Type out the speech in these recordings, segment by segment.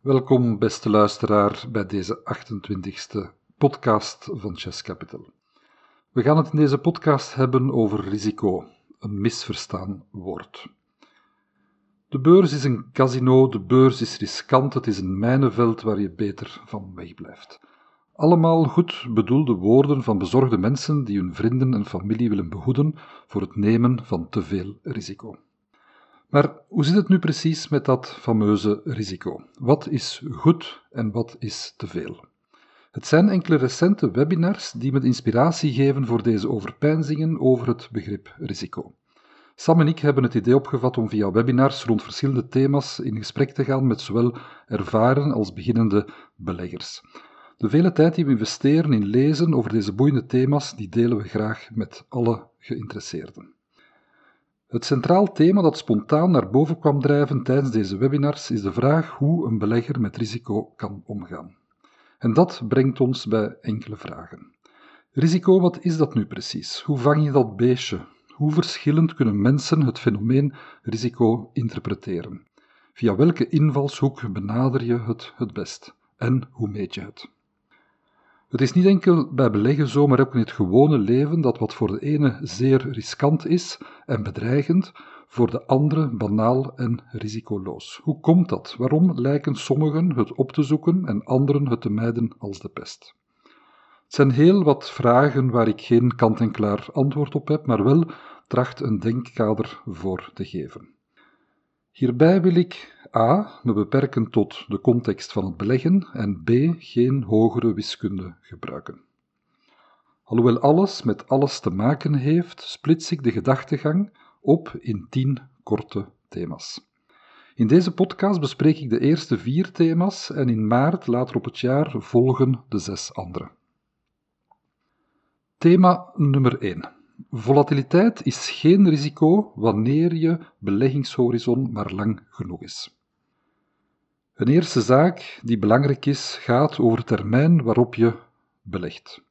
Welkom, beste luisteraar, bij deze 28e podcast van Chess Capital. We gaan het in deze podcast hebben over risico, een misverstaan woord. De beurs is een casino, de beurs is riskant, het is een mijnenveld waar je beter van wegblijft. Allemaal goed bedoelde woorden van bezorgde mensen die hun vrienden en familie willen behoeden voor het nemen van te veel risico. Maar hoe zit het nu precies met dat fameuze risico? Wat is goed en wat is te veel? Het zijn enkele recente webinars die me inspiratie geven voor deze overpeinzingen over het begrip risico. Sam en ik hebben het idee opgevat om via webinars rond verschillende thema's in gesprek te gaan met zowel ervaren als beginnende beleggers. De vele tijd die we investeren in lezen over deze boeiende thema's, die delen we graag met alle geïnteresseerden. Het centraal thema dat spontaan naar boven kwam drijven tijdens deze webinars is de vraag hoe een belegger met risico kan omgaan. En dat brengt ons bij enkele vragen. Risico, wat is dat nu precies? Hoe vang je dat beestje? Hoe verschillend kunnen mensen het fenomeen risico interpreteren? Via welke invalshoek benader je het het best? En hoe meet je het? Het is niet enkel bij beleggen zo, maar ook in het gewone leven dat wat voor de ene zeer riskant is en bedreigend, voor de andere banaal en risicoloos. Hoe komt dat? Waarom lijken sommigen het op te zoeken en anderen het te mijden als de pest? Het zijn heel wat vragen waar ik geen kant-en-klaar antwoord op heb, maar wel tracht een denkkader voor te geven. Hierbij wil ik a. me beperken tot de context van het beleggen en b. geen hogere wiskunde gebruiken. Alhoewel alles met alles te maken heeft, splits ik de gedachtegang op in tien korte thema's. In deze podcast bespreek ik de eerste vier thema's en in maart later op het jaar volgen de zes andere. Thema nummer 1. Volatiliteit is geen risico wanneer je beleggingshorizon maar lang genoeg is. Een eerste zaak die belangrijk is, gaat over de termijn waarop je belegt.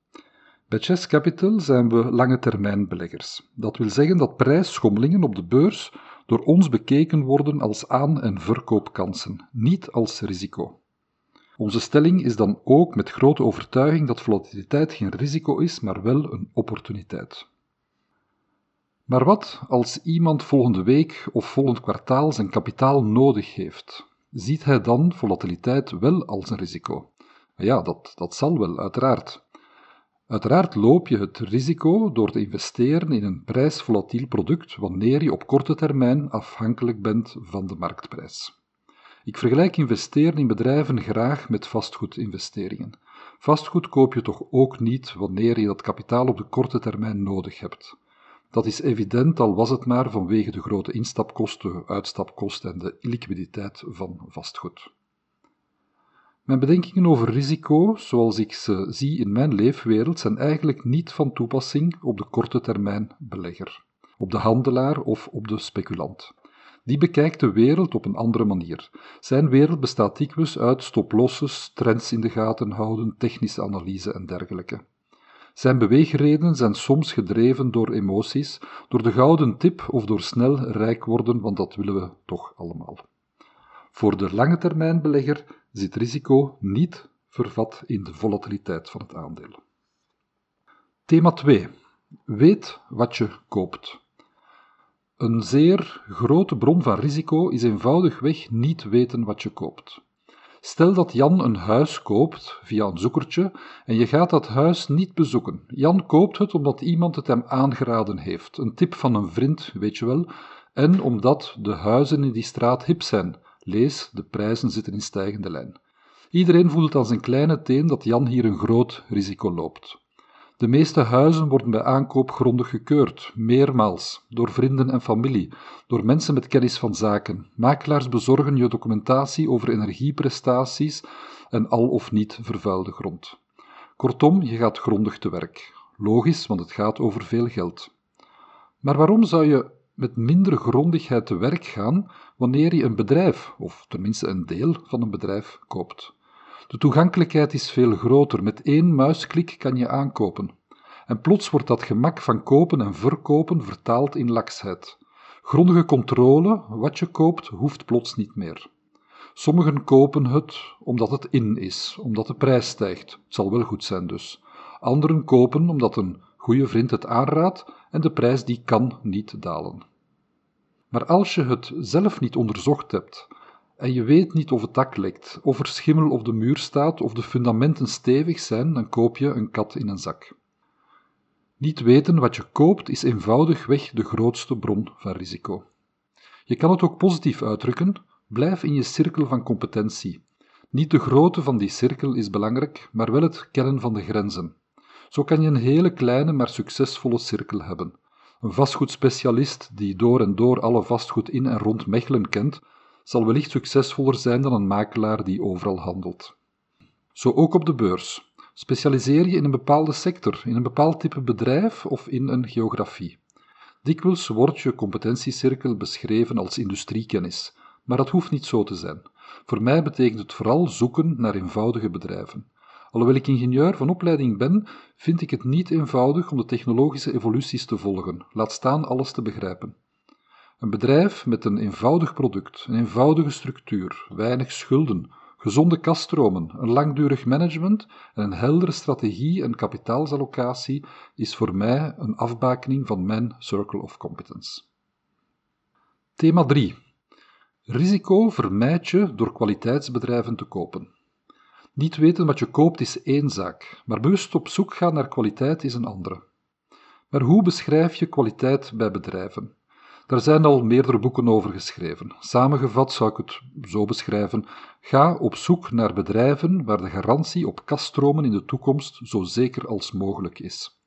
Bij Chess Capital zijn we lange termijn beleggers. Dat wil zeggen dat prijsschommelingen op de beurs door ons bekeken worden als aan- en verkoopkansen, niet als risico. Onze stelling is dan ook met grote overtuiging dat volatiliteit geen risico is, maar wel een opportuniteit. Maar wat als iemand volgende week of volgend kwartaal zijn kapitaal nodig heeft? Ziet hij dan volatiliteit wel als een risico? Ja, dat, dat zal wel, uiteraard. Uiteraard loop je het risico door te investeren in een prijsvolatiel product wanneer je op korte termijn afhankelijk bent van de marktprijs. Ik vergelijk investeren in bedrijven graag met vastgoedinvesteringen. Vastgoed koop je toch ook niet wanneer je dat kapitaal op de korte termijn nodig hebt. Dat is evident, al was het maar vanwege de grote instapkosten, uitstapkosten en de liquiditeit van vastgoed. Mijn bedenkingen over risico, zoals ik ze zie in mijn leefwereld, zijn eigenlijk niet van toepassing op de korte termijn belegger, op de handelaar of op de speculant. Die bekijkt de wereld op een andere manier. Zijn wereld bestaat dikwijls uit stoplosses, trends in de gaten houden, technische analyse en dergelijke. Zijn beweegredenen zijn soms gedreven door emoties, door de gouden tip of door snel rijk worden, want dat willen we toch allemaal. Voor de lange termijn belegger zit risico niet vervat in de volatiliteit van het aandeel. Thema 2. Weet wat je koopt. Een zeer grote bron van risico is eenvoudigweg niet weten wat je koopt. Stel dat Jan een huis koopt via een zoekertje en je gaat dat huis niet bezoeken. Jan koopt het omdat iemand het hem aangeraden heeft, een tip van een vriend, weet je wel, en omdat de huizen in die straat hip zijn. Lees, de prijzen zitten in stijgende lijn. Iedereen voelt aan zijn kleine teen dat Jan hier een groot risico loopt. De meeste huizen worden bij aankoop grondig gekeurd, meermaals, door vrienden en familie, door mensen met kennis van zaken. Makelaars bezorgen je documentatie over energieprestaties en al of niet vervuilde grond. Kortom, je gaat grondig te werk. Logisch, want het gaat over veel geld. Maar waarom zou je met minder grondigheid te werk gaan wanneer je een bedrijf, of tenminste een deel van een bedrijf, koopt? De toegankelijkheid is veel groter. Met één muisklik kan je aankopen. En plots wordt dat gemak van kopen en verkopen vertaald in laksheid. Grondige controle, wat je koopt, hoeft plots niet meer. Sommigen kopen het omdat het in is, omdat de prijs stijgt. Het zal wel goed zijn dus. Anderen kopen omdat een goede vriend het aanraadt en de prijs die kan niet dalen. Maar als je het zelf niet onderzocht hebt en je weet niet of het dak lekt, of er schimmel op de muur staat, of de fundamenten stevig zijn, dan koop je een kat in een zak. Niet weten wat je koopt is eenvoudigweg de grootste bron van risico. Je kan het ook positief uitdrukken: blijf in je cirkel van competentie. Niet de grootte van die cirkel is belangrijk, maar wel het kennen van de grenzen. Zo kan je een hele kleine maar succesvolle cirkel hebben. Een vastgoedspecialist die door en door alle vastgoed in en rond Mechelen kent, zal wellicht succesvoller zijn dan een makelaar die overal handelt. Zo ook op de beurs. Specialiseer je in een bepaalde sector, in een bepaald type bedrijf of in een geografie. Dikwijls wordt je competentiecirkel beschreven als industriekennis, maar dat hoeft niet zo te zijn. Voor mij betekent het vooral zoeken naar eenvoudige bedrijven. Alhoewel ik ingenieur van opleiding ben, vind ik het niet eenvoudig om de technologische evoluties te volgen, laat staan alles te begrijpen. Een bedrijf met een eenvoudig product, een eenvoudige structuur, weinig schulden, gezonde kaststromen, een langdurig management en een heldere strategie en kapitaalsallocatie is voor mij een afbakening van mijn circle of competence. Thema 3. Risico vermijd je door kwaliteitsbedrijven te kopen. Niet weten wat je koopt is één zaak, maar bewust op zoek gaan naar kwaliteit is een andere. Maar hoe beschrijf je kwaliteit bij bedrijven? Daar zijn al meerdere boeken over geschreven. Samengevat zou ik het zo beschrijven: ga op zoek naar bedrijven waar de garantie op kaststromen in de toekomst zo zeker als mogelijk is.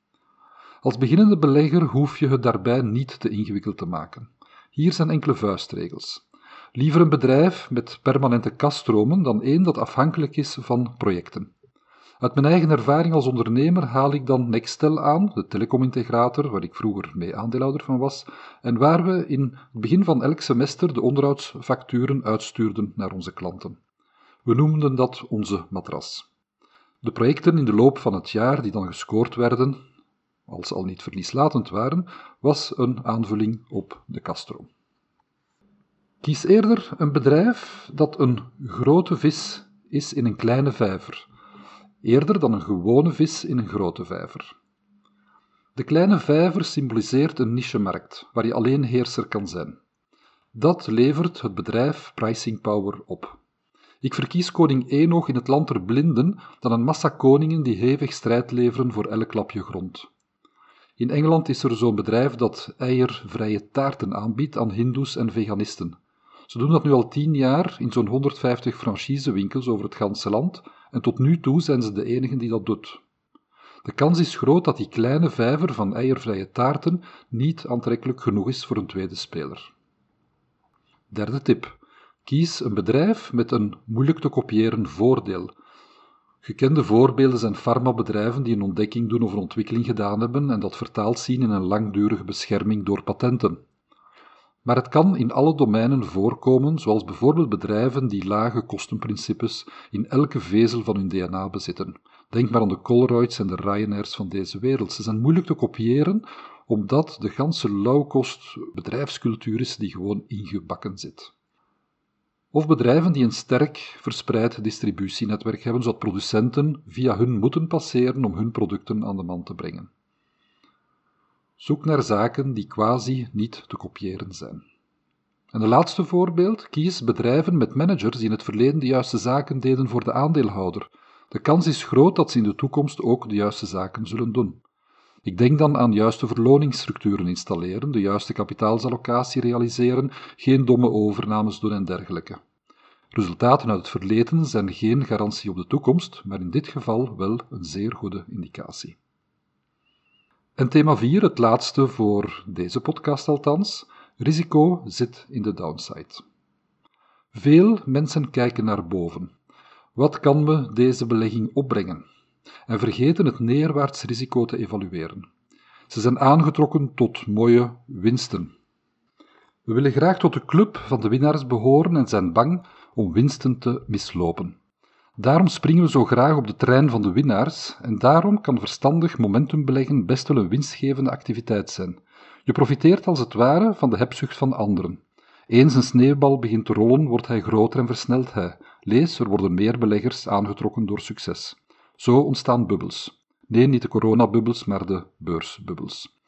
Als beginnende belegger hoef je het daarbij niet te ingewikkeld te maken. Hier zijn enkele vuistregels. Liever een bedrijf met permanente kaststromen dan één dat afhankelijk is van projecten. Uit mijn eigen ervaring als ondernemer haal ik dan Nextel aan, de telecomintegrator, waar ik vroeger mee aandeelhouder van was, en waar we in het begin van elk semester de onderhoudsfacturen uitstuurden naar onze klanten. We noemden dat onze matras. De projecten in de loop van het jaar die dan gescoord werden, als al niet verlieslatend waren, was een aanvulling op de kaststroom. Kies eerder een bedrijf dat een grote vis is in een kleine vijver, eerder dan een gewone vis in een grote vijver. De kleine vijver symboliseert een nichemarkt waar je alleen heerser kan zijn. Dat levert het bedrijf pricing power op. Ik verkies koning Enoch in het land der blinden dan een massa koningen die hevig strijd leveren voor elk lapje grond. In Engeland is er zo'n bedrijf dat eiervrije taarten aanbiedt aan hindoes en veganisten. Ze doen dat nu al tien jaar in zo'n 150 franchisewinkels over het ganse land en tot nu toe zijn ze de enigen die dat doet. De kans is groot dat die kleine vijver van eiervrije taarten niet aantrekkelijk genoeg is voor een tweede speler. Derde tip. Kies een bedrijf met een moeilijk te kopiëren voordeel. Gekende voorbeelden zijn farmabedrijven die een ontdekking doen of een ontwikkeling gedaan hebben en dat vertaald zien in een langdurige bescherming door patenten. Maar het kan in alle domeinen voorkomen, zoals bijvoorbeeld bedrijven die lage kostenprincipes in elke vezel van hun DNA bezitten. Denk maar aan de Colroyds en de Ryanairs van deze wereld. Ze zijn moeilijk te kopiëren, omdat de ganse low-cost bedrijfscultuur is die gewoon ingebakken zit. Of bedrijven die een sterk verspreid distributienetwerk hebben, zodat producenten via hun moeten passeren om hun producten aan de man te brengen. Zoek naar zaken die quasi niet te kopiëren zijn. En de laatste voorbeeld, kies bedrijven met managers die in het verleden de juiste zaken deden voor de aandeelhouder. De kans is groot dat ze in de toekomst ook de juiste zaken zullen doen. Ik denk dan aan juiste verloningsstructuren installeren, de juiste kapitaalsallocatie realiseren, geen domme overnames doen en dergelijke. Resultaten uit het verleden zijn geen garantie op de toekomst, maar in dit geval wel een zeer goede indicatie. En thema 4, het laatste voor deze podcast althans. Risico zit in de downside. Veel mensen kijken naar boven. Wat kan me deze belegging opbrengen? En vergeten het neerwaarts risico te evalueren. Ze zijn aangetrokken tot mooie winsten. We willen graag tot de club van de winnaars behoren en zijn bang om winsten te mislopen. Daarom springen we zo graag op de trein van de winnaars en daarom kan verstandig momentum beleggen best wel een winstgevende activiteit zijn. Je profiteert als het ware van de hebzucht van anderen. Eens een sneeuwbal begint te rollen, wordt hij groter en versnelt hij. Lees, er worden meer beleggers aangetrokken door succes. Zo ontstaan bubbels. Nee, niet de coronabubbels, maar de beursbubbels.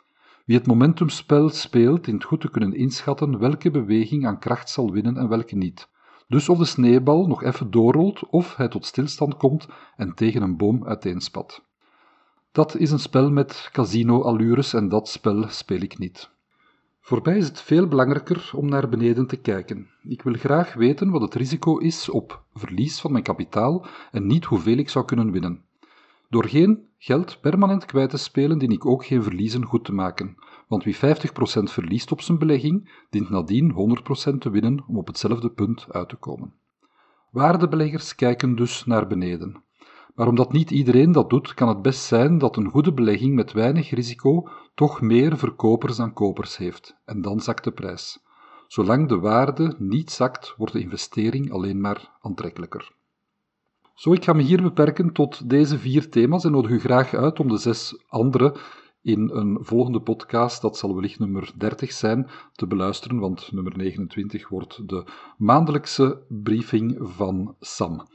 Wie het momentumspel speelt, dient goed te kunnen inschatten welke beweging aan kracht zal winnen en welke niet. Dus of de sneeuwbal nog even doorrolt, of hij tot stilstand komt en tegen een boom uiteenspat. Dat is een spel met casino-allures en dat spel speel ik niet. Voor mij is het veel belangrijker om naar beneden te kijken. Ik wil graag weten wat het risico is op verlies van mijn kapitaal en niet hoeveel ik zou kunnen winnen. Door geen geld permanent kwijt te spelen, dien ik ook geen verliezen goed te maken. Want wie 50% verliest op zijn belegging, dient nadien 100% te winnen om op hetzelfde punt uit te komen. Waardebeleggers kijken dus naar beneden. Maar omdat niet iedereen dat doet, kan het best zijn dat een goede belegging met weinig risico toch meer verkopers dan kopers heeft, en dan zakt de prijs. Zolang de waarde niet zakt, wordt de investering alleen maar aantrekkelijker. Zo, ik ga me hier beperken tot deze vier thema's en nodig u graag uit om de zes andere in een volgende podcast, dat zal wellicht nummer 30 zijn, te beluisteren, want nummer 29 wordt de maandelijkse briefing van Sam.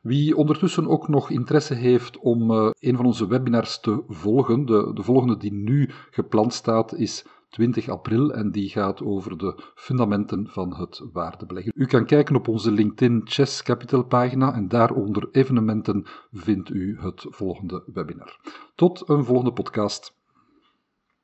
Wie ondertussen ook nog interesse heeft om uh, een van onze webinars te volgen, de, de volgende die nu gepland staat, is 20 april en die gaat over de fundamenten van het waardebeleggen. U kan kijken op onze LinkedIn Chess Capital pagina en daaronder evenementen vindt u het volgende webinar. Tot een volgende podcast.